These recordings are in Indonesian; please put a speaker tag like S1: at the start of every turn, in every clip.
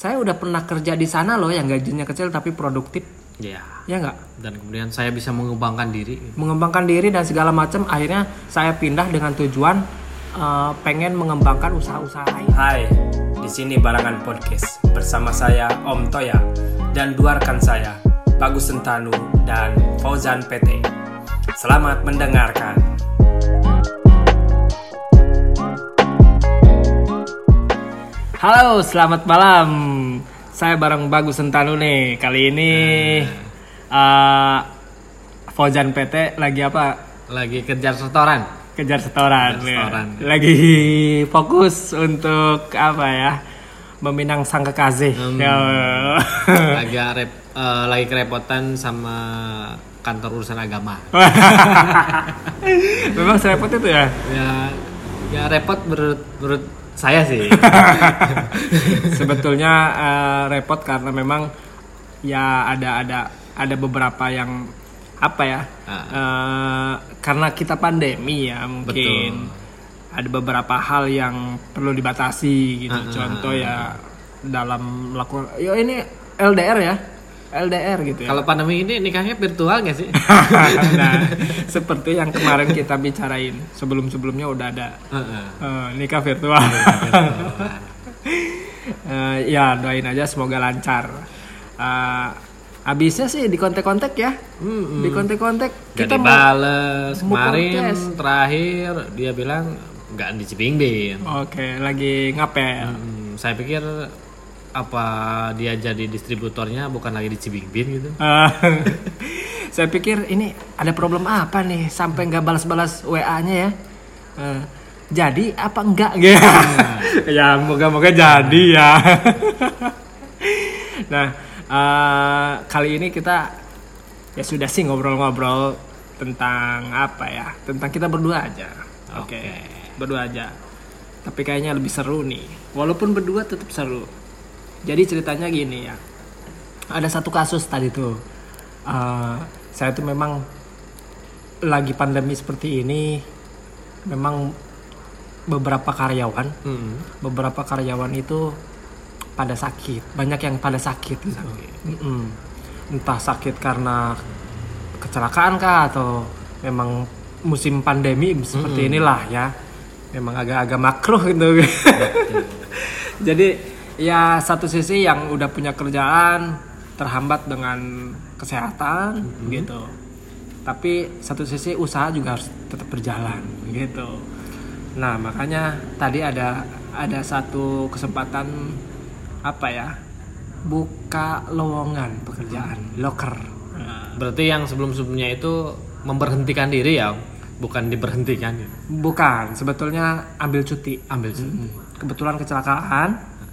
S1: saya udah pernah kerja di sana loh yang gajinya kecil tapi produktif.
S2: Ya
S1: ya nggak?
S2: Dan kemudian saya bisa mengembangkan diri.
S1: Mengembangkan diri dan segala macam akhirnya saya pindah dengan tujuan uh, pengen mengembangkan usaha-usaha lain.
S3: Hai, di sini Barangan Podcast. Bersama saya Om Toya. Dan dua rekan saya Bagus Sentanu dan Fauzan PT. Selamat mendengarkan.
S1: Halo, selamat malam. Saya bareng Bagus Sentanu nih. Kali ini uh, Fauzan PT lagi apa?
S2: lagi kejar setoran
S1: Kejar setoran.
S2: Kejar setoran.
S1: ya. Lagi fokus untuk apa ya? Meminang sang kekasih.
S2: Hmm.
S1: Ya.
S2: agak rep, eh, lagi kerepotan sama kantor urusan agama
S1: Memang serepot itu ya.
S2: ya ya repot menurut menurut saya sih
S1: Sebetulnya eh, repot karena memang ya ada ada ada beberapa yang apa ya?
S2: Ah.
S1: eh, karena kita pandemi ya mungkin ada beberapa hal yang perlu dibatasi gitu.
S2: Ah,
S1: Contoh ya dalam melakukan ya ini LDR ya. LDR gitu ya.
S2: kalau pandemi ini nikahnya virtual nggak sih
S1: nah, seperti yang kemarin kita bicarain sebelum-sebelumnya udah ada
S2: Heeh.
S1: eh, nikah virtual. Eh, ya doain aja semoga lancar. Eh, habisnya sih di kontak-kontak ya,
S2: Mm-mm.
S1: di kontak-kontak
S2: Gak
S1: kita mau
S2: kemarin terakhir dia bilang nggak di Cibingbin
S1: Oke, lagi ngapel.
S2: Hmm, saya pikir apa dia jadi distributornya bukan lagi di Cibingbin gitu
S1: Eh, saya pikir ini ada problem apa nih sampai nggak balas-balas WA-nya ya. Eh, jadi apa enggak gitu. ya moga-moga jadi ya. nah, eh, kali ini kita ya sudah sih ngobrol-ngobrol tentang apa ya? Tentang kita berdua aja. Oke.
S2: Oke.
S1: Berdua aja. Tapi kayaknya lebih seru nih. Walaupun berdua tetap seru. Jadi ceritanya gini ya. Ada satu kasus tadi tuh. Eh, saya tuh memang lagi pandemi seperti ini memang beberapa karyawan
S2: Hmm.
S1: beberapa karyawan itu pada sakit banyak yang pada sakit gitu Mm-mm. entah sakit karena kecelakaan kah atau memang musim pandemi seperti inilah ya memang agak-agak makruh gitu jadi ya satu sisi yang udah punya kerjaan terhambat dengan kesehatan gitu. Tapi satu sisi usaha juga harus tetap berjalan gitu. Nah makanya tadi ada ada satu kesempatan apa ya buka lowongan pekerjaan loker Nah,
S2: berarti yang sebelum sebelumnya itu memberhentikan diri ya? Bukan diberhentikan ya?
S1: bukan sebetulnya ambil cuti.
S2: Ambil cuti.
S1: Mm. kebetulan kecelakaan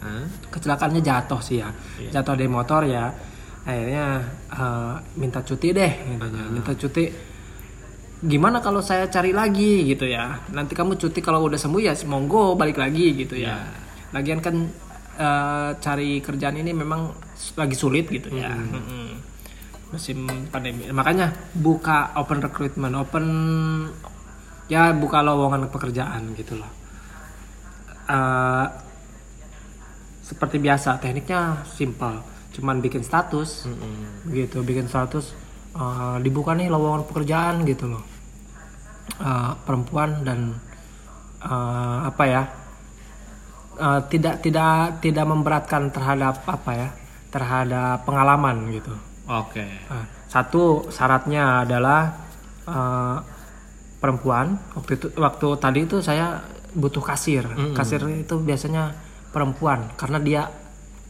S2: Heeh.
S1: kecelakaannya jatuh sih ya. Jatuh dari motor ya akhirnya eh, minta cuti deh intinya. minta cuti. Gimana kalau saya cari lagi gitu ya. Nanti kamu cuti kalau udah sembuh ya monggo balik lagi gitu ya. Lagian kan eh, cari kerjaan ini memang lagi sulit gitu ya. Mm-mm. musim pandemi. Makanya buka open recruitment open ya buka lowongan pekerjaan gitu loh. Eh, seperti biasa tekniknya simpel cuman bikin status gitu bikin status eh, dibuka nih lowongan pekerjaan gitu loh. Eh, perempuan dan eh, apa ya eh, tidak tidak tidak memberatkan terhadap apa ya terhadap pengalaman gitu.
S2: Oke.
S1: Nah, satu syaratnya adalah eh, perempuan waktu itu waktu tadi itu saya butuh kasir. Kasir itu biasanya perempuan karena dia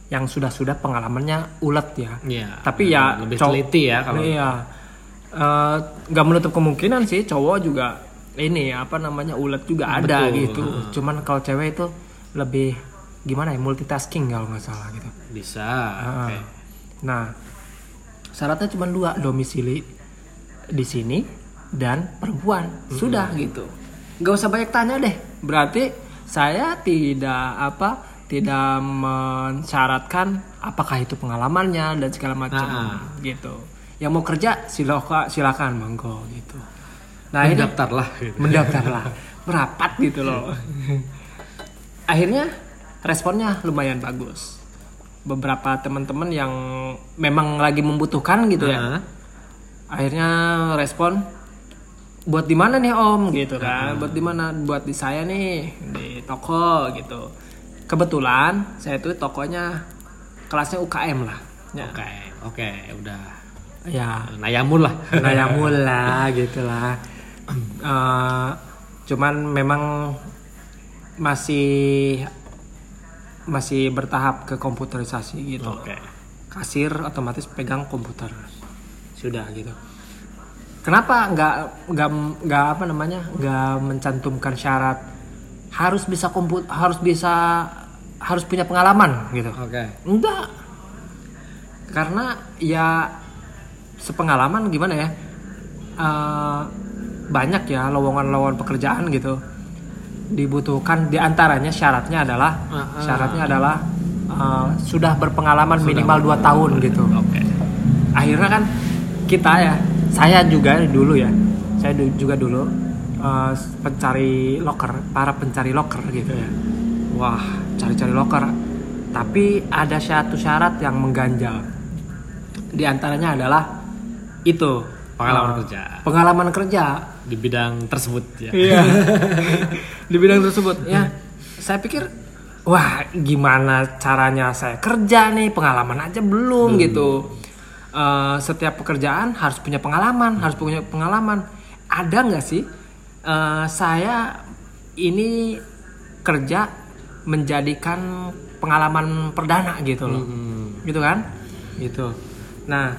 S1: yang sudah sudah pengalamannya ulet ya
S2: Iya.
S1: tapi ya
S2: lebih teliti ya kalau
S1: iya Eh, nggak menutup kemungkinan sih cowok juga ini apa namanya ulet juga ada
S2: Betul.
S1: gitu cuman kalau cewek itu lebih gimana ya multitasking kalau nggak salah gitu
S2: bisa
S1: Ah. Nah, syaratnya cuma dua, domisili di sini dan perempuan. Sudah gitu. Gak usah banyak tanya deh. Berarti saya tidak apa tidak mensyaratkan apakah itu pengalamannya dan segala macam
S2: Ah.
S1: gitu. Yang mau kerja silakan silakan monggo gitu. Nah, ini
S2: mendaftarlah gitu.
S1: mendaftarlah merapat gitu loh akhirnya responnya lumayan bagus beberapa teman-teman yang memang lagi membutuhkan gitu ya
S2: Ah.
S1: akhirnya respon buat di mana nih om gitu kan buat di mana buat di saya nih di toko gitu kebetulan saya tuh tokonya kelasnya UKM lah. Ya.
S2: Oke, oke, udah.
S1: Ya.
S2: Nayamun lah.
S1: Nayamul lah gitu lah. Eh, cuman memang masih masih bertahap ke komputerisasi gitu.
S2: Oke.
S1: kasir otomatis pegang komputer. Sudah gitu. Kenapa nggak nggak nggak apa namanya nggak mencantumkan syarat harus bisa komput harus bisa harus punya pengalaman gitu
S2: Oke.
S1: enggak karena ya sepengalaman gimana ya eh, banyak ya lowongan-lowongan pekerjaan gitu dibutuhkan di antaranya syaratnya adalah
S2: Ah, ah.
S1: syaratnya adalah eh, sudah berpengalaman minimal 2 tahun gitu
S2: Oke.
S1: akhirnya kan kita ya saya juga dulu ya saya du- juga dulu eh, pencari loker para pencari loker gitu ya wah cari-cari loker tapi ada satu syarat yang mengganjal di antaranya adalah itu
S2: Pengalaman
S1: eh,
S2: kerja.
S1: pengalaman kerja
S2: Di bidang tersebut ya.
S1: Iya. di bidang tersebut ya. Saya pikir wah gimana caranya saya kerja nih pengalaman aja belum gitu. Eh, setiap pekerjaan harus punya pengalaman, harus punya pengalaman. Ada nggak sih eh, saya ini kerja menjadikan pengalaman perdana gitu loh,
S2: Hmm.
S1: gitu kan? Gitu. Nah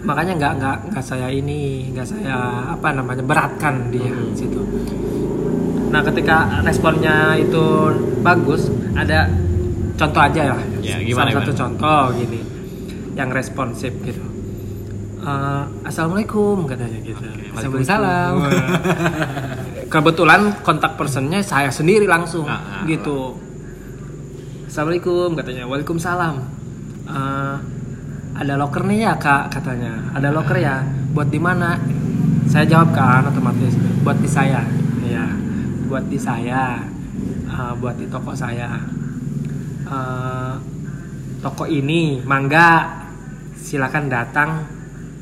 S1: makanya nggak nggak nggak saya ini nggak saya apa namanya beratkan dia situ nah ketika responnya itu bagus ada contoh aja lah
S2: Ya, gimana,
S1: salah satu
S2: gimana?
S1: contoh gini yang responsif gitu Eh, assalamualaikum katanya gitu.
S2: Waalaikumsalam.
S1: kebetulan kontak personnya saya sendiri langsung
S2: Ah, ah,
S1: gitu. assalamualaikum katanya. Waalaikumsalam. Eh, ada loker nih ya kak katanya. Ada loker ya. Buat di mana? Saya jawab kan otomatis. Buat di saya. Ya buat di saya. Eh, buat di toko saya. Eh, toko ini mangga. Silakan datang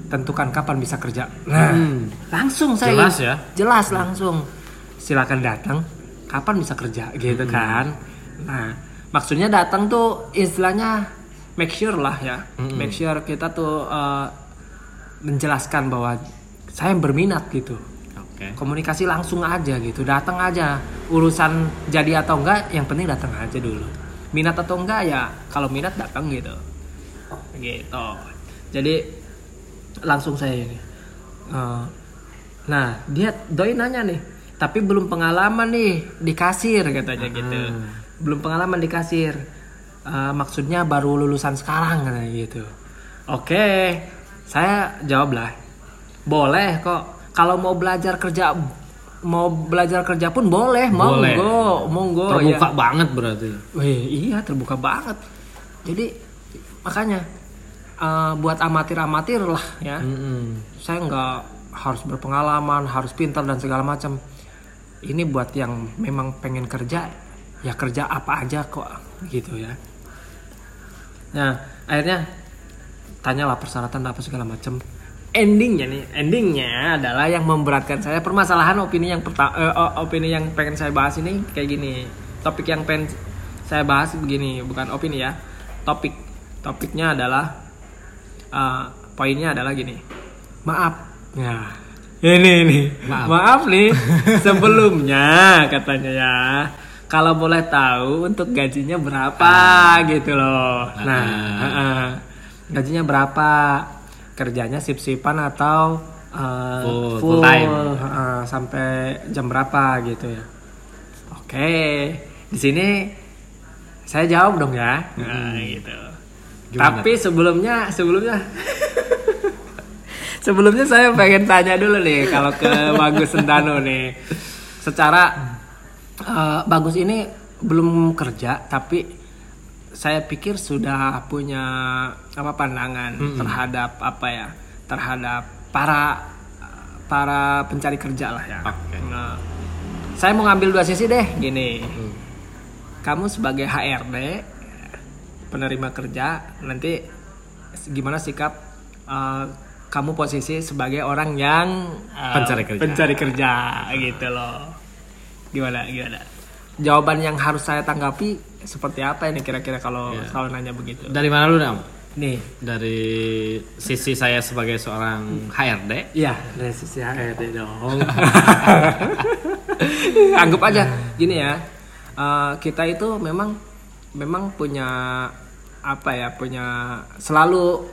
S1: tentukan kapan bisa kerja. Nah
S2: Hmm.
S1: langsung saya
S2: Jelas ya?
S1: jelas langsung. Silakan datang. Kapan bisa kerja? Gitu kan. Nah maksudnya datang tuh istilahnya make sure lah ya. Make sure kita tuh eh, menjelaskan bahwa saya berminat gitu.
S2: Oke.
S1: komunikasi langsung aja gitu. Datang aja. Urusan jadi atau enggak yang penting datang aja dulu. Minat atau enggak ya kalau minat datang gitu. Gitu. Jadi langsung saya ini. Eh, nah dia doi nanya nih tapi belum pengalaman nih di kasir katanya gitu. Belum pengalaman di kasir. Eh, maksudnya baru lulusan sekarang katanya gitu. Oke saya jawab lah. Boleh kok. Kalau mau belajar kerja mau belajar kerja pun boleh.
S2: Boleh.
S1: monggo monggo
S2: Terbuka
S1: ya.
S2: banget berarti.
S1: Wih, iya terbuka banget. Jadi makanya eh, buat amatir-amatir lah ya.
S2: Mm-mm.
S1: saya nggak harus berpengalaman harus pintar dan segala macam. Ini buat yang memang pengen kerja ya kerja apa aja kok gitu ya. Nah akhirnya tanyalah persyaratan apa segala macam. Endingnya nih endingnya adalah yang memberatkan saya. Permasalahan opini yang pertama opini yang pengen saya bahas ini kayak gini. Topik yang pengen saya bahas begini bukan opini ya. Topik. Topiknya adalah eh, poinnya adalah gini. Maaf. Ya. Ini ini.
S2: Maaf.
S1: maaf nih. Sebelumnya katanya ya. Kalau boleh tahu untuk gajinya berapa gitu loh. Nah
S2: Ah.
S1: heeh. gajinya berapa? Kerjanya sip-sipan atau eh,
S2: Full- full time.
S1: heeh, sampai jam berapa gitu ya. Oke. Di sini saya jawab dong ya. Nah, gitu
S2: Gimana?
S1: tapi sebelumnya sebelumnya sebelumnya saya pengen tanya dulu nih kalau ke Bagus Sentano nih secara eh, Bagus ini belum kerja tapi saya pikir sudah punya apa pandangan terhadap apa ya terhadap para para pencari kerja lah ya.
S2: Oke.
S1: Nah, saya mau ngambil dua sisi deh gini. Kamu sebagai HRD penerima kerja nanti gimana sikap eh, kamu posisi sebagai orang yang eh,
S2: Pencari kerja.
S1: pencari kerja gitu loh gimana gimana jawaban yang harus saya tanggapi seperti apa ini kira-kira kalau
S2: Iya.
S1: kalau nanya begitu
S2: Dari mana lu Dam?
S1: nih
S2: Dari sisi saya sebagai seorang HRD.
S1: Iya, dari sisi HRD dong. Anggap aja gini ya. eh, kita itu memang memang punya apa ya? Punya selalu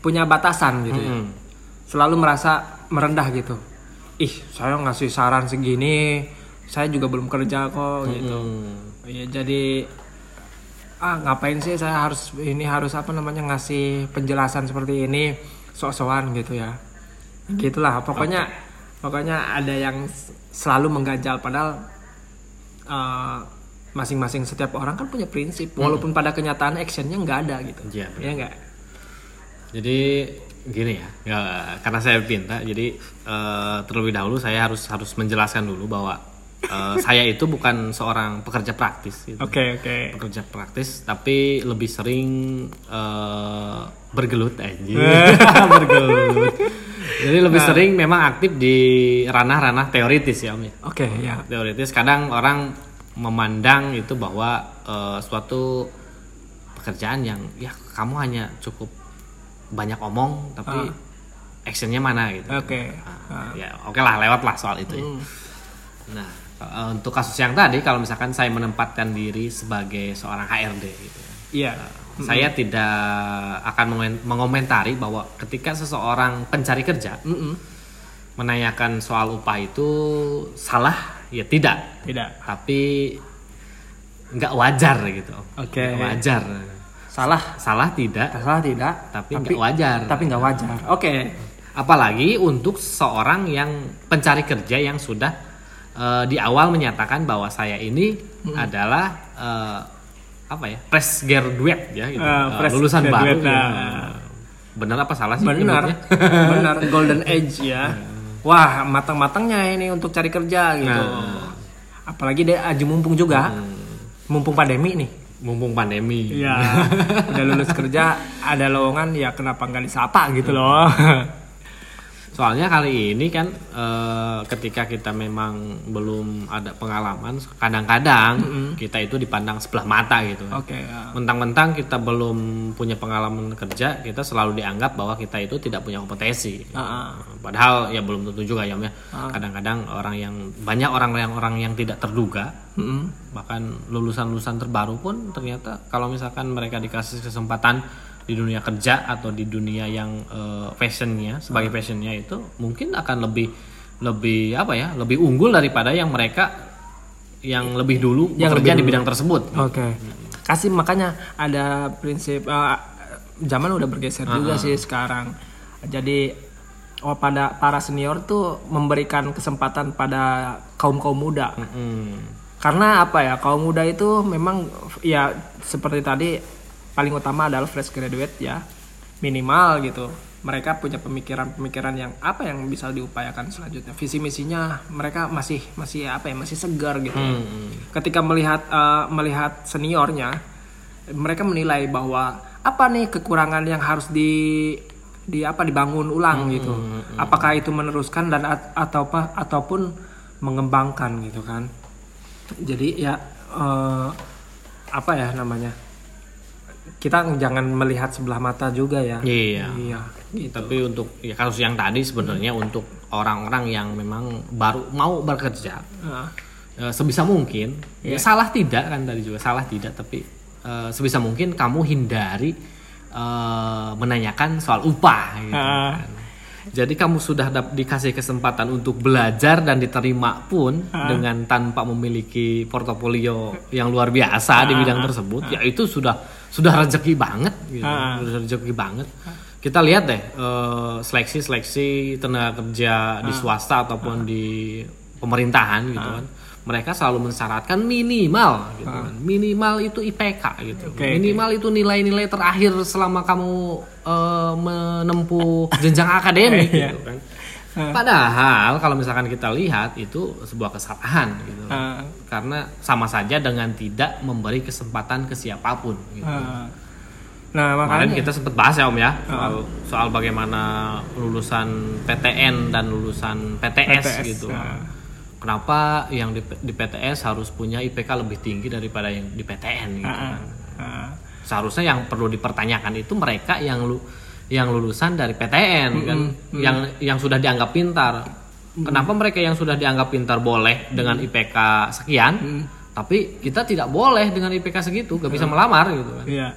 S1: punya batasan gitu ya.
S2: Mm-mm.
S1: Selalu merasa merendah gitu. Ih, saya ngasih saran segini, saya juga belum kerja kok gitu.
S2: Hmm.
S1: Ya jadi ah ngapain sih saya harus ini harus apa namanya ngasih penjelasan seperti ini sok-sokan gitu ya gitulah pokoknya pokoknya ada yang selalu mengganjal padahal eh, masing-masing setiap orang kan punya prinsip walaupun pada kenyataan actionnya nggak ada gitu
S2: Iya,
S1: ya nggak
S2: Jadi gini ya, ya, karena saya pinta, jadi eh, terlebih dahulu saya harus harus menjelaskan dulu bahwa eh, saya itu bukan seorang pekerja praktis. Gitu.
S1: oke oke
S2: Pekerja praktis, tapi lebih sering eh, bergelut aja. bergelut. Jadi lebih sering memang aktif di ranah-ranah teoritis ya Om. ya.
S1: oke ya
S2: Teoritis kadang orang memandang itu bahwa eh, suatu pekerjaan yang ya kamu hanya cukup banyak omong tapi actionnya mana gitu.
S1: oke
S2: Nah, ya oke lah lewat lah soal itu ya. Nah eh, untuk kasus yang tadi kalau misalkan saya menempatkan diri sebagai seorang HRD gitu ya.
S1: iya
S2: Saya tidak akan mengomen- mengomentari bahwa ketika seseorang pencari kerja
S1: Mm-mm.
S2: menanyakan soal upah itu salah ya tidak.
S1: Tidak.
S2: Tapi nggak wajar gitu.
S1: Oke.
S2: Nggak wajar.
S1: Salah.
S2: Salah tidak.
S1: Salah tidak.
S2: Tapi nggak wajar.
S1: tapi nggak wajar. Oke.
S2: Apalagi untuk seorang yang pencari kerja yang sudah eh, di awal menyatakan bahwa saya ini adalah eh, apa ya fresh graduate ya gitu.
S1: Eh, fresh
S2: lulusan baru ya.
S1: nah.
S2: benar apa salah sih
S1: benar. benar golden age ya wah matang-matangnya ini untuk cari kerja gitu.
S2: Nah.
S1: apalagi dia aju mumpung juga. Mumpung pandemi nih.
S2: Mumpung pandemi.
S1: Iya, udah lulus kerja, ada lowongan ya kenapa nggak disapa gitu loh.
S2: Soalnya kali ini kan eh, ketika kita memang belum ada pengalaman, kadang-kadang kita itu dipandang sebelah mata gitu.
S1: Oke, ya.
S2: Mentang-mentang kita belum punya pengalaman kerja, kita selalu dianggap bahwa kita itu tidak punya kompetensi.
S1: Ah, ah.
S2: Padahal ya belum tentu juga ya, ya. Kadang-kadang orang yang banyak orang yang orang yang tidak terduga,
S1: Mm-mm.
S2: bahkan lulusan-lulusan terbaru pun ternyata kalau misalkan mereka dikasih kesempatan di dunia kerja atau di dunia yang eh, fashionnya sebagai fashionnya itu mungkin akan lebih lebih apa ya lebih unggul daripada yang mereka yang lebih dulu
S1: Yang
S2: bekerja
S1: lebih
S2: di bidang tersebut
S1: Oke. Kasih makanya ada prinsip eh, zaman udah bergeser juga sih sekarang. Jadi oh pada para senior tuh memberikan kesempatan pada kaum kaum muda.
S2: Hmm.
S1: Karena apa ya kaum muda itu memang ya seperti tadi paling utama adalah fresh graduate ya minimal gitu. Mereka punya pemikiran-pemikiran yang apa yang bisa diupayakan selanjutnya. Visi misinya mereka masih masih apa ya masih segar gitu.
S2: Hmm.
S1: Ketika melihat eh, melihat seniornya, mereka menilai bahwa apa nih kekurangan yang harus di di apa dibangun ulang gitu. Apakah itu meneruskan dan at- atau apa ataupun mengembangkan gitu kan. Jadi ya eh, apa ya namanya? Kita jangan melihat sebelah mata juga ya.
S2: Iya.
S1: Iya. Gitu.
S2: Tapi untuk ya kasus yang tadi sebenarnya untuk orang-orang yang memang baru mau bekerja eh, sebisa mungkin ya salah tidak kan tadi juga salah tidak tapi eh, sebisa mungkin kamu hindari eh, menanyakan soal upah gitu
S1: Ah.
S2: kan. Jadi kamu sudah dikasih kesempatan untuk belajar dan diterima pun dengan tanpa memiliki portofolio yang luar biasa di bidang tersebut, ya itu sudah sudah rezeki banget, gitu.
S1: Ah.
S2: sudah rezeki banget. Kita lihat deh eh, seleksi-seleksi tenaga kerja di swasta ataupun di pemerintahan gitu kan. Mereka selalu mensyaratkan minimal gitu kan. Minimal itu IPK gitu.
S1: Oke,
S2: minimal itu nilai-nilai terakhir selama kamu eh, menempuh jenjang akademik
S1: Iya.
S2: gitu kan. Padahal kalau misalkan kita lihat itu sebuah kesalahan gitu.
S1: Ah.
S2: Karena sama saja dengan tidak memberi kesempatan ke siapa pun gitu.
S1: ah, Nah,
S2: Kemarin
S1: makanya
S2: kita sempat bahas ya Om ya soal soal bagaimana lulusan PTN dan lulusan PTS,
S1: PTS,
S2: gitu.
S1: nah.
S2: Kenapa yang di, di PTS harus punya IPK lebih tinggi daripada yang di PTN gitu kan.
S1: ah.
S2: Seharusnya yang perlu dipertanyakan itu mereka yang lu yang lulusan dari PTN kan yang yang sudah dianggap pintar. Kenapa mereka yang sudah dianggap pintar boleh dengan IPK sekian, tapi kita tidak boleh dengan IPK segitu, gak bisa melamar gitu kan.
S1: Iya.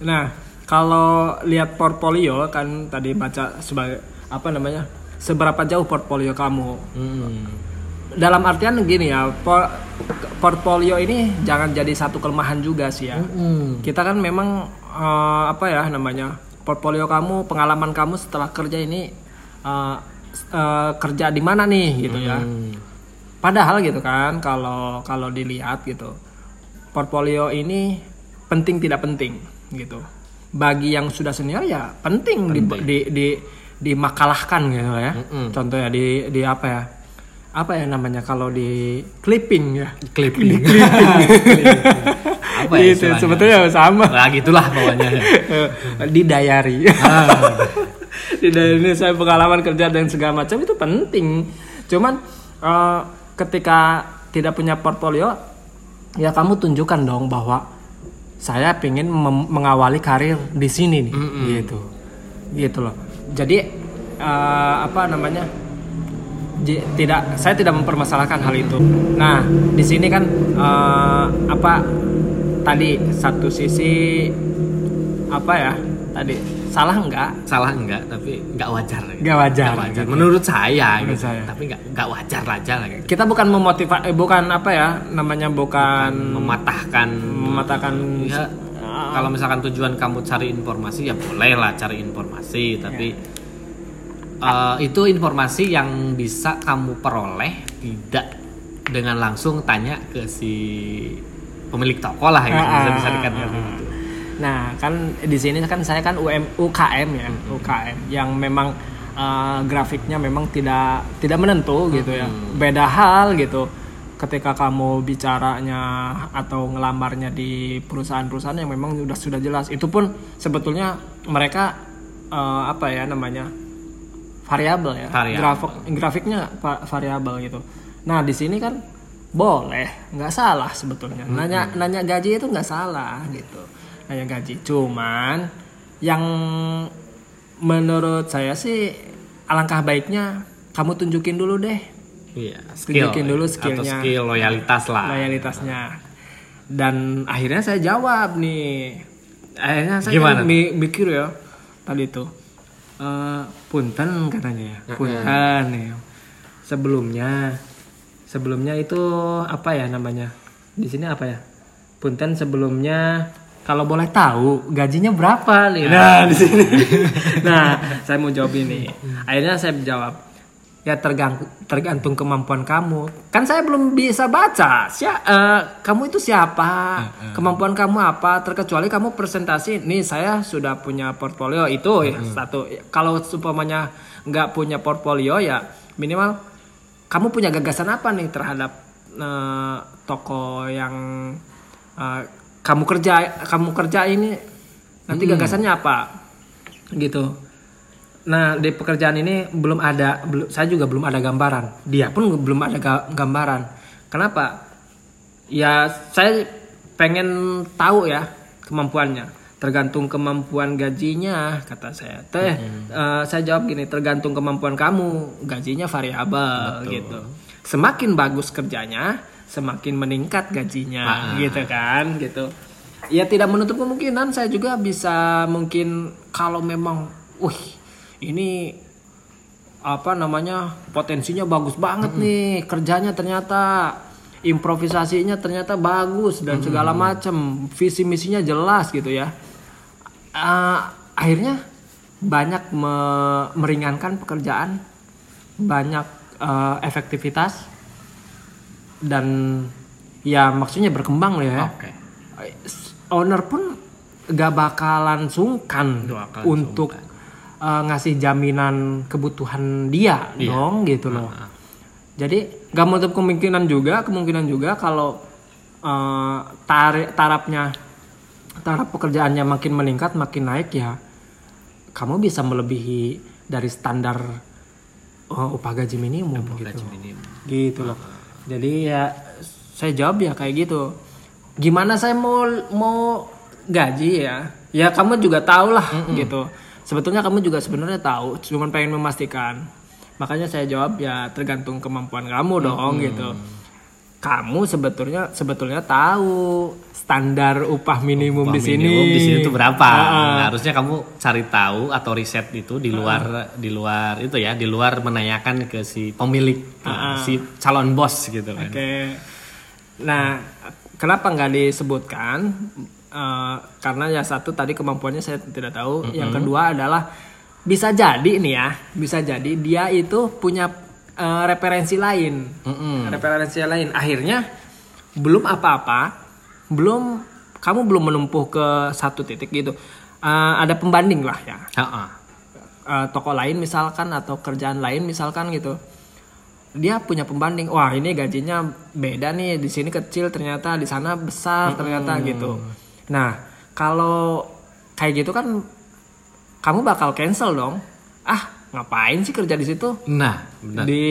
S1: Nah, kalau lihat portfolio kan tadi baca sebagai apa namanya? Seberapa jauh portfolio kamu?
S2: Hmm.
S1: Dalam artian gini ya, por- portfolio ini jangan jadi satu kelemahan juga sih ya.
S2: Hmm.
S1: Kita kan memang eh, apa ya namanya? Portfolio kamu, pengalaman kamu setelah kerja ini eh, eh, kerja di mana nih gitu ya.
S2: Hmm.
S1: Padahal gitu kan kalau kalau dilihat gitu. Portfolio ini penting tidak penting gitu. Bagi yang sudah senior ya penting, di di di dimakalahkan gitu ya. Contoh ya di di apa ya? Apa ya namanya kalau di clipping ya?
S2: Clipping. Apa ya istilahnya?
S1: sebetulnya sama.
S2: Nah, gitulah pokoknya.
S1: di diary.
S2: Ah.
S1: di diary ini saya pengalaman kerja dan segala macam itu penting. Cuman eh, ketika tidak punya portfolio, ya kamu tunjukkan dong bahwa saya pengen mem- mengawali karir di sini nih, gitu, gitu loh. Jadi eh, apa namanya? Tidak saya tidak mempermasalahkan hal itu. Nah, di sini kan eh, apa tadi satu sisi apa ya? Tadi salah enggak?
S2: Salah enggak, tapi enggak wajar.
S1: Nggak wajar,
S2: Nggak
S1: gitu.
S2: Menurut saya
S1: Menurut
S2: gitu.
S1: saya.
S2: Tapi enggak enggak wajar aja lah gitu.
S1: Kita bukan memotivasi eh, bukan apa ya? Namanya bukan
S2: Mematahkan
S1: mematahkan
S2: ya, kalau misalkan tujuan kamu cari informasi ya boleh lah cari informasi tapi eh, itu informasi yang bisa kamu peroleh tidak dengan langsung tanya ke si pemilik toko lah gitu
S1: Ah,
S2: bisa
S1: ah,
S2: bisa
S1: ah,
S2: dikatakan
S1: ah,
S2: gitu.
S1: Nah, kan di sini kan saya kan UM, UKM ya, UKM yang memang eh, grafiknya memang tidak tidak menentu gitu ya. Beda hal gitu. Ketika kamu bicaranya atau ngelamarnya di perusahaan-perusahaan yang memang sudah sudah jelas, itu pun sebetulnya mereka eh, apa ya namanya variabel ya.
S2: Variabel.
S1: Grafik grafiknya va- variabel gitu. Nah, di sini kan boleh, nggak salah sebetulnya. Nanya nanya gaji itu nggak salah gitu. Nanya gaji. Cuman yang menurut saya sih alangkah baiknya kamu tunjukin dulu deh
S2: Iya, skill
S1: Tunjukin dulu
S2: atau
S1: skillnya.
S2: skill loyalitas lah.
S1: loyalitasnya. Dan akhirnya saya jawab nih. Akhirnya saya
S2: Gimana
S1: kan mi- mikir ya tadi tuh. Eh, punten katanya ya. Punten ya. Sebelumnya sebelumnya itu apa ya namanya? Di sini apa ya? Punten sebelumnya kalau boleh tahu gajinya berapa nih? Nah, di sini. nah, saya mau jawab ini. Akhirnya saya jawab ya tergantung tergantung kemampuan kamu. Kan saya belum bisa baca. Sia- eh, kamu itu siapa? Kemampuan kamu apa? Terkecuali kamu presentasi nih saya sudah punya portfolio itu ya satu. Kalau supamanya nggak punya portfolio ya minimal kamu punya gagasan apa nih terhadap eh, toko yang eh, kamu kerja kamu kerja ini? Nanti gagasannya apa? Gitu Nah di pekerjaan ini belum ada, belum saya juga belum ada gambaran. Dia pun belum ada ga- gambaran. Kenapa? Ya saya pengen tahu ya kemampuannya. Tergantung kemampuan gajinya kata saya. Teh eh, saya jawab gini, tergantung kemampuan kamu, gajinya variabel gitu. Semakin bagus kerjanya, semakin meningkat gajinya, gitu kan, gitu. Ya tidak menutup kemungkinan saya juga bisa mungkin kalau memang, wih ini apa namanya potensinya bagus banget nih kerjanya ternyata improvisasinya ternyata bagus dan segala macam visi misinya jelas gitu ya. Ah, akhirnya banyak me- meringankan pekerjaan banyak eh, efektivitas dan ya maksudnya berkembang loh ya.
S2: Oke.
S1: owner pun gak bakalan sungkan untuk uh, ngasih jaminan kebutuhan dia
S2: Iya.
S1: dong gitu loh. Jadi gak menutup kemungkinan juga kemungkinan juga kalau uh, tarik tarapnya taraf pekerjaannya makin meningkat makin naik ya kamu bisa melebihi dari standar uh, upah gaji minimum gitu.
S2: gaji minimum.
S1: gitu loh. Jadi ya saya jawab ya kayak gitu. Gimana saya mau mau gaji ya? Ya kamu juga tahu lah gitu sebetulnya kamu juga sebenarnya tahu cuman pengen memastikan makanya saya jawab ya tergantung kemampuan kamu dong gitu kamu sebetulnya sebetulnya tahu standar upah minimum
S2: Upah
S1: di sini
S2: minimum di sini tuh berapa?
S1: Ah.
S2: Nah, harusnya kamu cari tahu atau riset itu di luar di luar itu ya, di luar menanyakan ke si pemilik, si calon bos gitu kan.
S1: Oke. Nah, kenapa nggak disebutkan? Eh, karena ya satu tadi kemampuannya saya tidak tahu. Yang kedua adalah bisa jadi nih ya, bisa jadi dia itu punya eh, referensi lain,
S2: Mm-mm.
S1: referensi lain. Akhirnya belum apa-apa, belum kamu belum menempuh ke satu titik gitu. Eh, ada pembanding lah ya
S2: Ha-ha.
S1: uh, toko lain misalkan atau kerjaan lain misalkan gitu dia punya pembanding wah ini gajinya beda nih di sini kecil ternyata di sana besar ternyata gitu nah kalau kayak gitu kan kamu bakal cancel dong. Ah ngapain sih kerja di situ?
S2: Nah, benar.
S1: di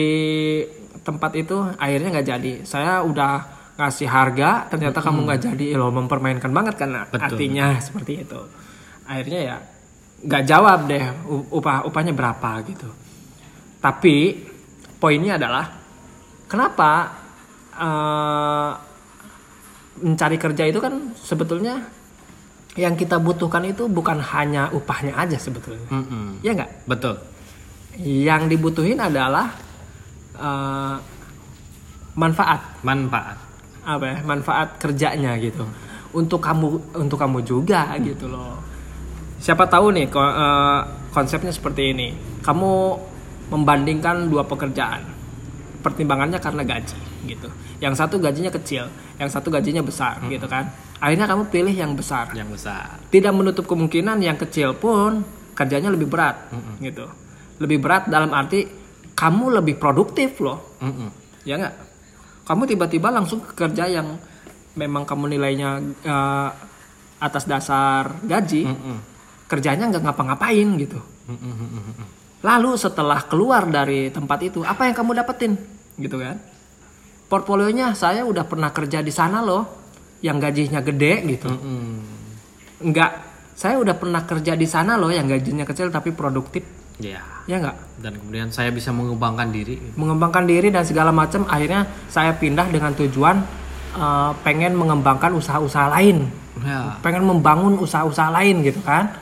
S1: tempat itu akhirnya nggak jadi. Saya udah ngasih harga ternyata kamu nggak jadi. Lo mempermainkan banget kan
S2: Betul.
S1: artinya seperti itu. Akhirnya ya nggak jawab deh upah upahnya berapa gitu. Tapi poinnya adalah kenapa eh, mencari kerja itu kan sebetulnya yang kita butuhkan itu bukan hanya upahnya aja sebetulnya.
S2: Mm-mm.
S1: ya nggak?
S2: Betul.
S1: yang dibutuhin adalah eh, manfaat.
S2: Manfaat.
S1: apa ya? Manfaat kerjanya gitu. Untuk kamu untuk kamu juga gitu loh. Siapa tahu nih ko- eh, konsepnya seperti ini. Kamu membandingkan dua pekerjaan pertimbangannya karena gaji gitu. Yang satu gajinya kecil yang satu gajinya besar gitu kan. Akhirnya kamu pilih yang besar.
S2: Yang besar.
S1: tidak menutup kemungkinan yang kecil pun kerjanya lebih berat gitu. Lebih berat dalam arti kamu lebih produktif loh.
S2: Mm-mm.
S1: ya nggak? Kamu tiba-tiba langsung ke kerja yang memang kamu nilainya eh, atas dasar gaji
S2: Mm-mm.
S1: kerjanya nggak ngapa-ngapain gitu.
S2: Mm-mm.
S1: Lalu setelah keluar dari tempat itu apa yang kamu dapetin gitu kan portfolionya saya udah pernah kerja di sana loh yang gajinya gede gitu
S2: Mm-mm.
S1: nggak saya udah pernah kerja di sana loh yang gajinya kecil tapi produktif
S2: Ya.
S1: ya nggak
S2: Dan kemudian saya bisa mengembangkan diri.
S1: mengembangkan diri dan segala macam akhirnya saya pindah dengan tujuan eh, pengen mengembangkan usaha-usaha lain
S2: Ya.
S1: pengen membangun usaha-usaha lain gitu kan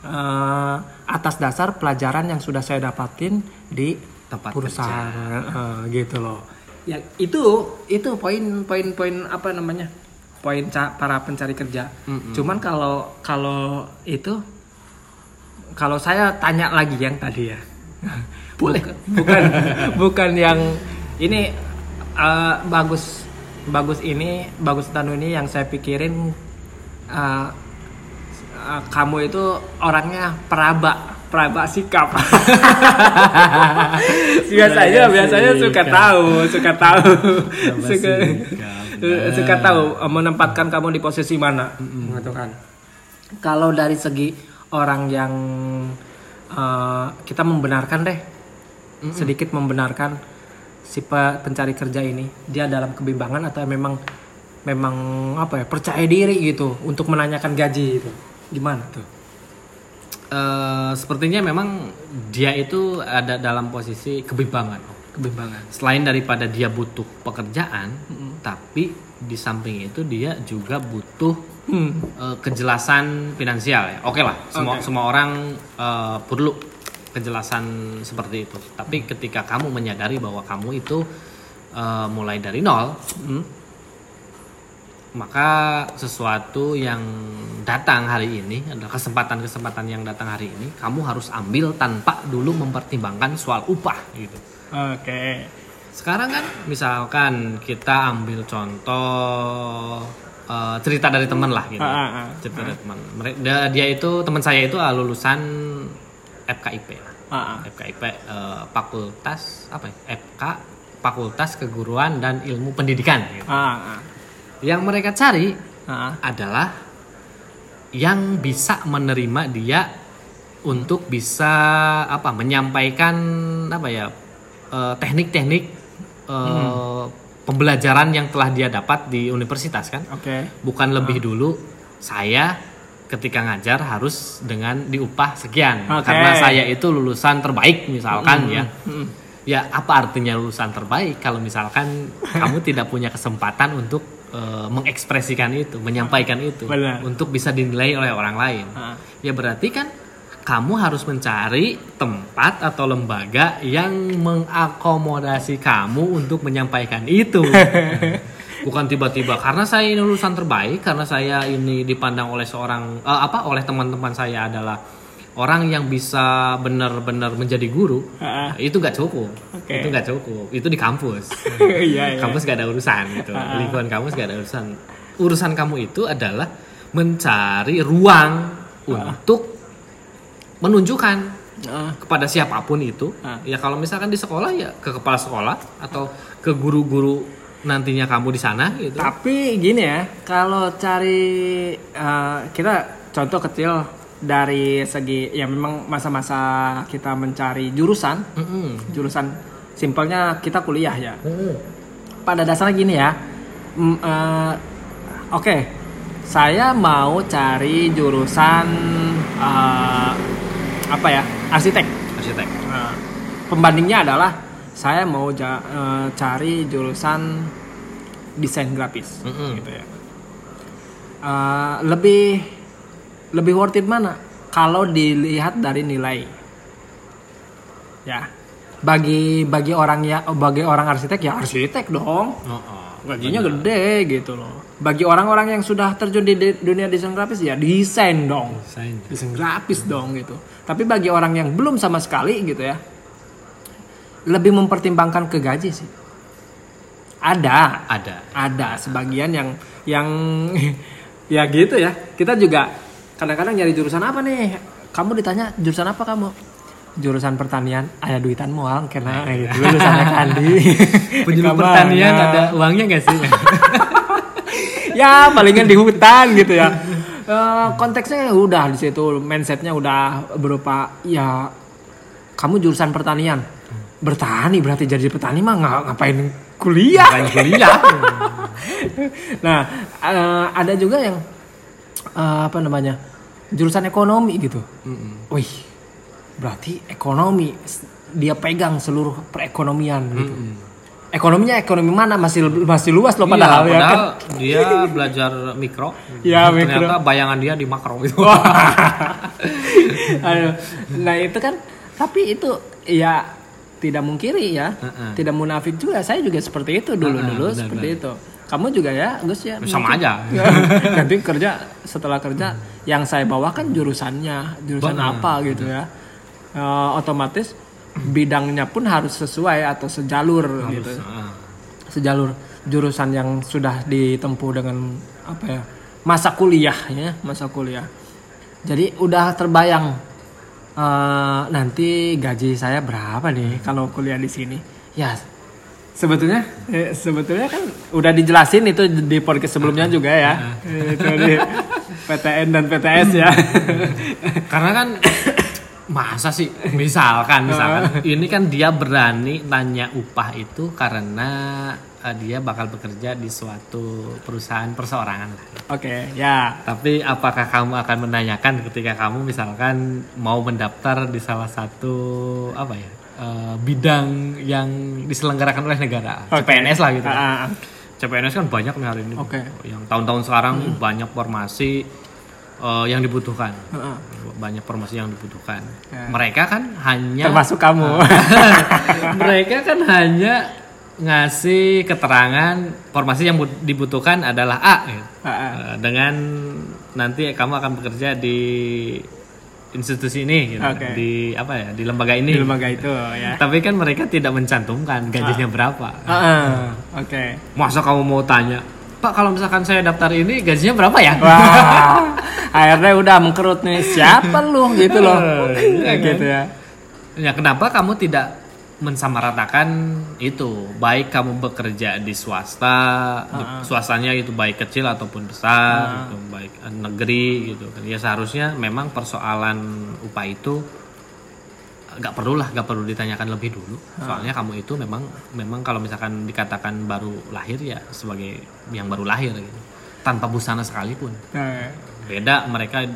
S1: Eh, atas dasar pelajaran yang sudah saya dapatin di
S2: Tempat
S1: perusahaan Eh, gitu loh. Ya itu itu poin poin poin apa namanya? Poin ca- para pencari kerja. Cuman kalau kalau itu kalau saya tanya lagi yang tadi ya. Boleh. Bukan bukan yang ini eh, bagus bagus ini bagus tanu ini yang saya pikirin eh, eh, kamu itu orangnya peraba peraba sikap. Biasanya biasanya suka tahu suka tahu. Suka suka tahu eh, menempatkan kamu di posisi mana. Gitu kan kalau dari segi orang yang eh, kita membenarkan deh. Sedikit membenarkan si pe- pencari kerja ini dia dalam kebimbangan atau memang memang apa ya percaya diri gitu untuk menanyakan gaji itu gimana tuh
S2: Eh, sepertinya memang dia itu ada dalam posisi kebimbangan.
S1: kebimbangan
S2: Selain daripada dia butuh pekerjaan, tapi di samping itu dia juga butuh
S1: hmm.
S2: eh, kejelasan finansial ya. Oke lah, semua
S1: Oke.
S2: semua orang eh, perlu kejelasan seperti itu. Tapi ketika kamu menyadari bahwa kamu itu eh, mulai dari nol,
S1: Hmm.
S2: Maka sesuatu yang datang hari ini adalah kesempatan-kesempatan yang datang hari ini kamu harus ambil tanpa dulu mempertimbangkan soal upah gitu.
S1: oke
S2: Sekarang kan misalkan kita ambil contoh eh, cerita dari teman lah gitu.
S1: Ah, ah, ah.
S2: Cerita dari teman. Dia, dia itu teman saya itu lulusan FKIP.
S1: Ah, ah.
S2: FKIP eh, Fakultas apa ya? FK Fakultas Keguruan dan Ilmu Pendidikan gitu.
S1: Ah, ah.
S2: Yang mereka cari
S1: Ah,
S2: adalah yang bisa menerima dia untuk bisa apa menyampaikan apa ya eh, teknik-teknik eh, pembelajaran yang telah dia dapat di universitas kan?
S1: Oke.
S2: bukan lebih dulu saya ketika ngajar harus dengan diupah sekian.
S1: Oke.
S2: karena saya itu lulusan terbaik misalkan ya.
S1: Mm.
S2: ya apa artinya lulusan terbaik? Kalau misalkan kamu tidak punya kesempatan untuk eh, mengekspresikan itu menyampaikan itu
S1: Benar.
S2: untuk bisa dinilai oleh orang lain. Ya berarti kan kamu harus mencari tempat atau lembaga yang mengakomodasi kamu untuk menyampaikan itu. Bukan tiba-tiba. Karena saya ini lulusan terbaik karena saya ini dipandang oleh seorang eh, apa oleh teman-teman saya adalah orang yang bisa benar-benar menjadi guru
S1: Ah.
S2: itu nggak cukup
S1: Oke.
S2: itu nggak cukup itu di kampus
S1: Iya, iya.
S2: kampus gak ada urusan gitu
S1: Ah.
S2: lingkungan kampus gak ada urusan urusan kamu itu adalah mencari ruang untuk menunjukkan
S1: Ah.
S2: kepada siapa pun itu
S1: Ah.
S2: ya kalau misalkan di sekolah ya ke kepala sekolah atau ke guru-guru nantinya kamu di sana gitu
S1: Tapi gini ya, kalau cari eh, kita contoh kecil dari segi ya memang masa-masa kita mencari jurusan,
S2: Mm-mm.
S1: jurusan simpelnya kita kuliah ya.
S2: Mm-mm.
S1: Pada dasarnya gini ya, mm, eh, oke, saya mau cari jurusan eh, apa ya, arsitek.
S2: arsitek
S1: Nah, pembandingnya adalah saya mau ja- eh, cari jurusan desain grafis
S2: Mm-mm.
S1: gitu ya. Eh, lebih lebih worth it mana kalau dilihat dari nilai ya bagi bagi orang ya bagi orang arsitek ya arsitek dong
S2: oh, oh.
S1: gajinya gede gitu loh bagi orang-orang yang sudah terjun di dunia desain grafis ya desain dong
S2: Desain.
S1: desain grafis dong gitu. Tapi bagi orang yang belum sama sekali gitu ya, lebih mempertimbangkan ke gaji sih. Ada,
S2: ada
S1: ada sebagian yang yang ya gitu ya. Kita juga kadang-kadang nyari jurusan apa nih? Kamu ditanya jurusan apa kamu? Jurusan pertanian, ada duitan mual kena gitu. Lulusannya kandi.
S2: Ke
S1: mana?
S2: pertanian ada uangnya gak sih
S1: ya palingan di hutan gitu ya Eh, konteksnya udah di situ mindsetnya udah berupa ya kamu jurusan pertanian bertani berarti jadi petani mah nggak ngapain kuliah
S2: Bukan kuliah
S1: nah eh, ada juga yang eh, apa namanya jurusan ekonomi gitu. Wih berarti ekonomi dia pegang seluruh perekonomian gitu. Ekonominya ekonomi mana? Masih masih luas loh padahal
S2: Iya,
S1: ya kan?
S2: padahal dia belajar mikro.
S1: Ya,
S2: ternyata bayangan dia di makro itu
S1: Aduh. Nah itu kan, tapi itu ya tidak mungkiri ya,
S2: Heeh.
S1: tidak munafik juga. Saya juga seperti itu dulu dulu
S2: benar,
S1: seperti itu. Kamu juga ya, Gus ya.
S2: sama
S1: mungkin.
S2: aja
S1: Nanti kerja setelah kerja, yang saya bawa kan jurusannya, jurusan
S2: Benar,
S1: apa gitu ya. Eh, otomatis bidangnya pun harus sesuai atau sejalur gitu,
S2: Ah.
S1: sejalur jurusan yang sudah ditempuh dengan apa ya masa kuliah ya, masa kuliah. Jadi udah terbayang eh, nanti gaji saya berapa nih kalau kuliah di sini. Ya sebetulnya eh, sebetulnya kan udah dijelasin itu di podcast sebelumnya juga ya. itu di PTN dan PTS ya.
S2: karena kan masa sih misalkan misalkan ini kan dia berani nanya upah itu karena eh, dia bakal bekerja di suatu perusahaan perseorangan lah.
S1: Oke, ya.
S2: Tapi apakah kamu akan menanyakan ketika kamu misalkan mau mendaftar di salah satu apa ya eh, bidang yang diselenggarakan oleh negara,
S1: Oke.
S2: CPNS lah gitu. kan.
S1: Ah, ah.
S2: CPNS kan banyak nih hari ini.
S1: Oke.
S2: Yang tahun-tahun sekarang banyak formasi eh, yang dibutuhkan.
S1: Ah, ah.
S2: Banyak formasi yang dibutuhkan.
S1: Ya.
S2: Mereka kan hanya
S1: Termasuk kamu.
S2: mereka kan hanya ngasih keterangan formasi yang bu- dibutuhkan adalah A gitu.
S1: Ah, ah.
S2: Eh, dengan nanti kamu akan bekerja di institusi ini gitu.
S1: Oke.
S2: di apa ya di lembaga ini
S1: Di lembaga itu ya.
S2: tapi kan mereka tidak mencantumkan gajinya berapa
S1: Ah, ah. Oke.
S2: masa kamu mau tanya pak kalau misalkan saya daftar ini gajinya berapa ya
S1: Wah, akhirnya udah mengkerut nih siapa lu gitu loh,
S2: kan?
S1: gitu ya.
S2: ya kenapa kamu tidak mensamaratakan itu baik kamu bekerja di swasta di- swastanya itu baik kecil ataupun besar gitu baik eh, negeri gitu kan. Ya seharusnya memang persoalan upah itu nggak perlu lah nggak perlu ditanyakan lebih dulu. Soalnya kamu itu memang memang kalau misalkan dikatakan baru lahir ya sebagai yang baru lahir gitu. Tanpa busana sekalipun.
S1: Nah,
S2: beda mereka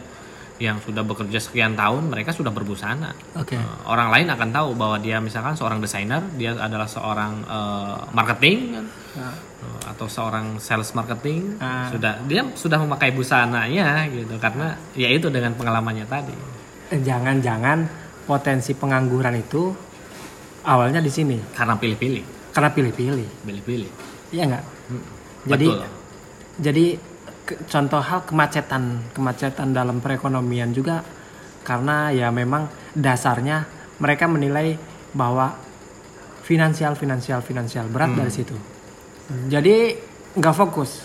S2: yang sudah bekerja sekian tahun mereka sudah berbusana.
S1: Oke.
S2: Eh, orang lain akan tahu bahwa dia misalkan seorang desainer dia adalah seorang eh, marketing kan?
S1: Nah,
S2: Eh, atau seorang sales marketing
S1: Ah.
S2: sudah dia sudah memakai busananya gitu. Karena ya itu dengan pengalamannya tadi.
S1: Jangan-jangan potensi pengangguran itu awalnya di sini?
S2: Karena pilih-pilih.
S1: Karena pilih-pilih,
S2: pilih-pilih.
S1: Iya nggak?
S2: Hmm,
S1: Jadi
S2: betul.
S1: jadi ke- contoh hal kemacetan kemacetan dalam perekonomian juga karena ya memang dasarnya mereka menilai bahwa finansial finansial finansial. Berat dari situ. Jadi nggak fokus.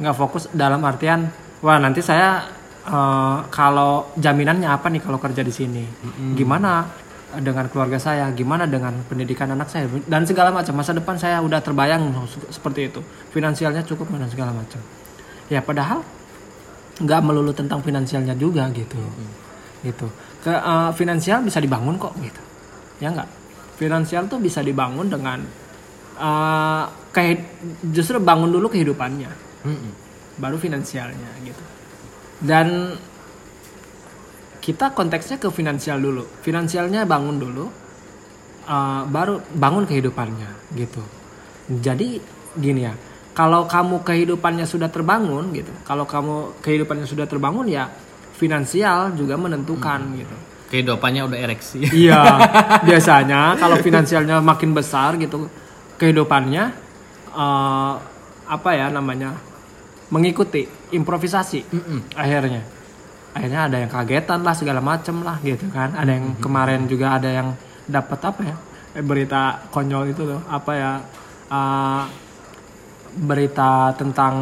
S1: Nggak fokus dalam artian wah nanti saya eh, kalau jaminannya apa nih kalau kerja di sini? Gimana dengan keluarga saya? Gimana dengan pendidikan anak saya? Dan segala macam. Masa depan saya udah terbayang seperti itu. Finansialnya cukup dan segala macam ya padahal nggak melulu tentang finansialnya juga gitu. Gitu. Ke eh, finansial bisa dibangun kok gitu. Ya nggak? Finansial tuh bisa dibangun dengan eh kayak justru bangun dulu kehidupannya.
S2: Mm-mm.
S1: baru finansialnya gitu. Dan kita konteksnya ke finansial dulu. Finansialnya bangun dulu eh, baru bangun kehidupannya gitu. Jadi gini ya kalau kamu kehidupannya sudah terbangun gitu kalau kamu kehidupannya sudah terbangun ya finansial juga menentukan gitu.
S2: Kehidupannya udah ereksi.
S1: Iya, biasanya kalau finansialnya makin besar gitu, kehidupannya eh, apa ya namanya mengikuti improvisasi. Akhirnya, akhirnya ada yang kagetan lah segala macem lah gitu kan. Ada yang kemarin juga ada yang dapat apa ya eh, berita konyol itu loh apa ya eh, berita tentang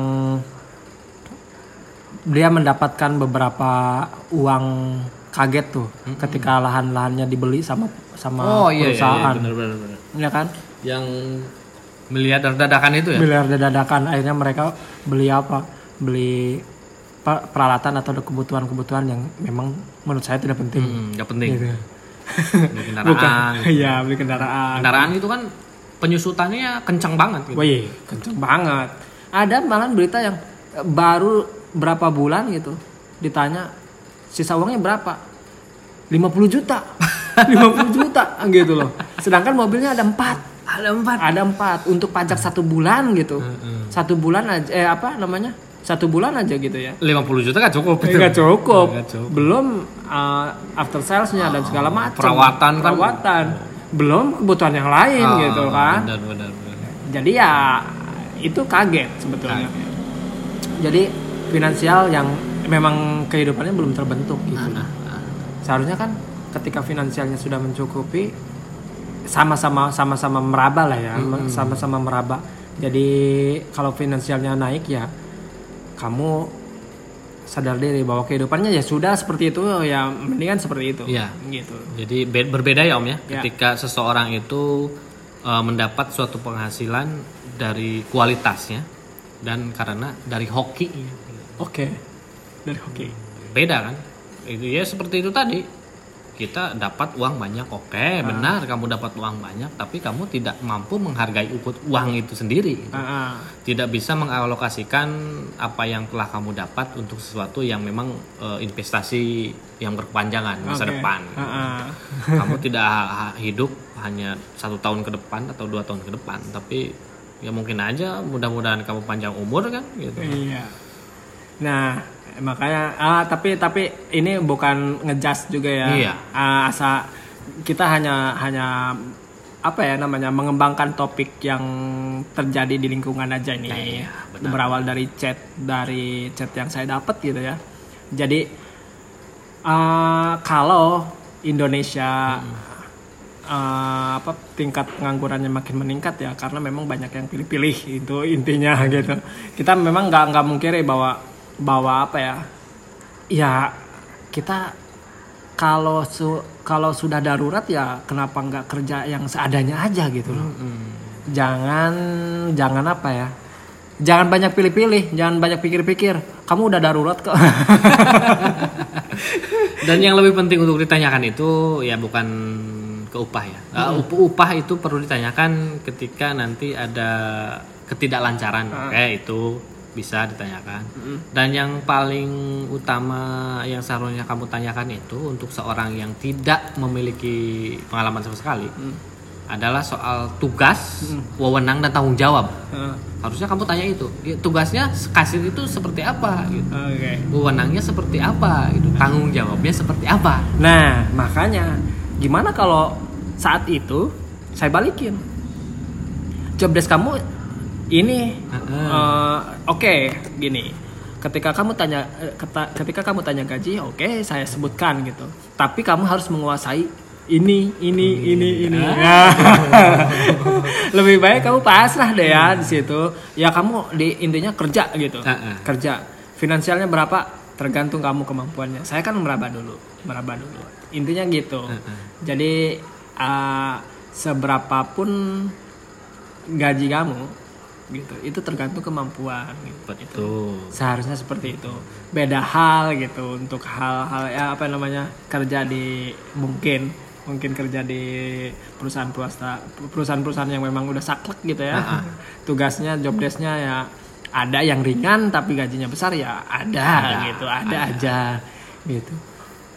S1: dia mendapatkan beberapa uang kaget tuh ketika lahan-lahannya dibeli sama sama
S2: oh iya, iya, iya
S1: perusahaan.
S2: benar benar benar.
S1: ya kan?
S2: Yang miliar dadakan itu ya?
S1: Miliar dadakan akhirnya mereka beli apa? Beli per- peralatan atau kebutuhan-kebutuhan yang memang menurut saya tidak penting.
S2: Hmm, penting.
S1: Gitu.
S2: Beli kendaraan
S1: bukan. iya beli kendaraan.
S2: Kendaraan itu kan penyusutannya kencang banget gitu.
S1: Wih, kenceng banget. Ada malah berita yang eh, baru berapa bulan gitu ditanya sisa uangnya berapa? 50 juta. 50 juta gitu loh. Sedangkan mobilnya ada empat.
S2: ada empat
S1: Ada empat untuk pajak satu bulan gitu. Satu bulan aja eh apa namanya? Satu bulan aja gitu ya.
S2: 50 juta kan cukup
S1: Enggak cukup.
S2: Nggak cukup.
S1: Belum uh, after salesnya dan segala macam.
S2: perawatan kan.
S1: Belum kebutuhan yang lain
S2: Ah,
S1: gitu kan.
S2: benar benar benar.
S1: jadi ya itu kaget sebetulnya. Jadi finansial yang memang kehidupannya belum terbentuk gitu.
S2: Nah,
S1: seharusnya kan ketika finansialnya sudah mencukupi sama-sama sama-sama meraba lah ya. Sama-sama meraba. Jadi kalau finansialnya naik ya kamu sadar diri bahwa kehidupannya ya sudah seperti itu ya mendingan seperti itu
S2: Iya.
S1: gitu
S2: Jadi be- berbeda ya Om ya,
S1: Ya.
S2: ketika seseorang itu uh, mendapat suatu penghasilan dari kualitasnya dan karena dari hoki
S1: oke dari hoki
S2: beda kan? Itu ya seperti itu tadi. Kita dapat uang banyak, oke, benar kamu dapat uang banyak, tapi kamu tidak mampu menghargai ukut uang itu sendiri.
S1: Ah, ah.
S2: Tidak bisa mengalokasikan apa yang telah kamu dapat untuk sesuatu yang memang uh, investasi yang berkepanjangan masa
S1: Oke.
S2: depan.
S1: Ah, ah.
S2: kamu tidak hidup hanya satu tahun ke depan atau dua tahun ke depan tapi ya mungkin aja mudah-mudahan kamu panjang umur kan gitu
S1: Iya. Nah, makanya ah tapi tapi ini bukan ngejudge juga ya.
S2: Iya.
S1: Ah, asa kita hanya hanya apa ya namanya mengembangkan topik yang terjadi di lingkungan aja ini.
S2: Iya, benar.
S1: Berawal dari chat dari chat yang saya dapat gitu ya. Jadi ah, kalau Indonesia eh, apa tingkat penganggurannya makin meningkat ya karena memang banyak yang pilih-pilih itu intinya gitu kita memang nggak nggak mungkiri bahwa bahwa apa ya ya kita kalau su- kalau sudah darurat ya kenapa nggak kerja yang seadanya aja gitu loh. Jangan jangan apa ya? Jangan banyak pilih-pilih, jangan banyak pikir-pikir. Kamu udah darurat kok.
S2: Dan yang lebih penting untuk ditanyakan itu ya bukan ke upah ya. Uh, up- upah itu perlu ditanyakan ketika nanti ada ketidaklancaran. Oke, itu bisa ditanyakan. Dan yang paling utama yang seharusnya kamu tanyakan itu untuk seorang yang tidak memiliki pengalaman sama sekali adalah soal tugas, wewenang dan tanggung jawab. Harusnya kamu tanya itu. Ya, Tugasnya kasir itu seperti apa gitu.
S1: Oke.
S2: Wewenangnya seperti apa gitu. Tanggung jawabnya seperti apa.
S1: Nah, makanya gimana kalau saat itu saya balikin job desk kamu ini
S2: Heeh.
S1: eh, oke gini. Ketika kamu tanya eh, ketika kamu tanya gaji, oke saya sebutkan gitu. Tapi kamu harus menguasai ini, ini, ini, ini. Nah, Lebih baik kamu pasrah deh ya di situ. Ya kamu di intinya kerja gitu.
S2: Heeh.
S1: Kerja. Finansialnya berapa? Tergantung kamu kemampuannya. Saya kan meraba dulu, meraba dulu. Intinya gitu. Jadi uh, seberapapun gaji kamu gitu, itu tergantung kemampuan gitu.
S2: Betul.
S1: Seharusnya seperti itu. Beda hal gitu untuk hal-hal ya apa namanya kerja di mungkin mungkin kerja di perusahaan swasta perusahaan-perusahaan yang memang udah saklek gitu ya. Tugasnya job desknya ya ada yang ringan tapi gajinya besar ya ada, gitu, ada, aja gitu.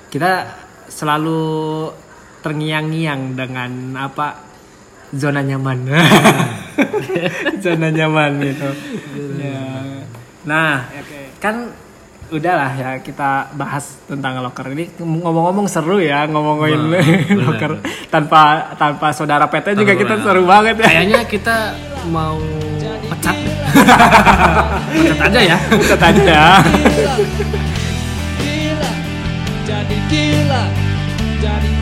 S1: Kita selalu terngiang-ngiang dengan apa zona nyaman. zona nyaman gitu. Ya. Nah, kan udahlah ya kita bahas tentang locker ini ngomong-ngomong seru ya ngomongin locker tanpa tanpa saudara PT juga kita seru banget ya.
S2: Kayaknya kita mau pecat. pecat aja ya.
S1: Kita aja.
S4: gila jadi gila jadi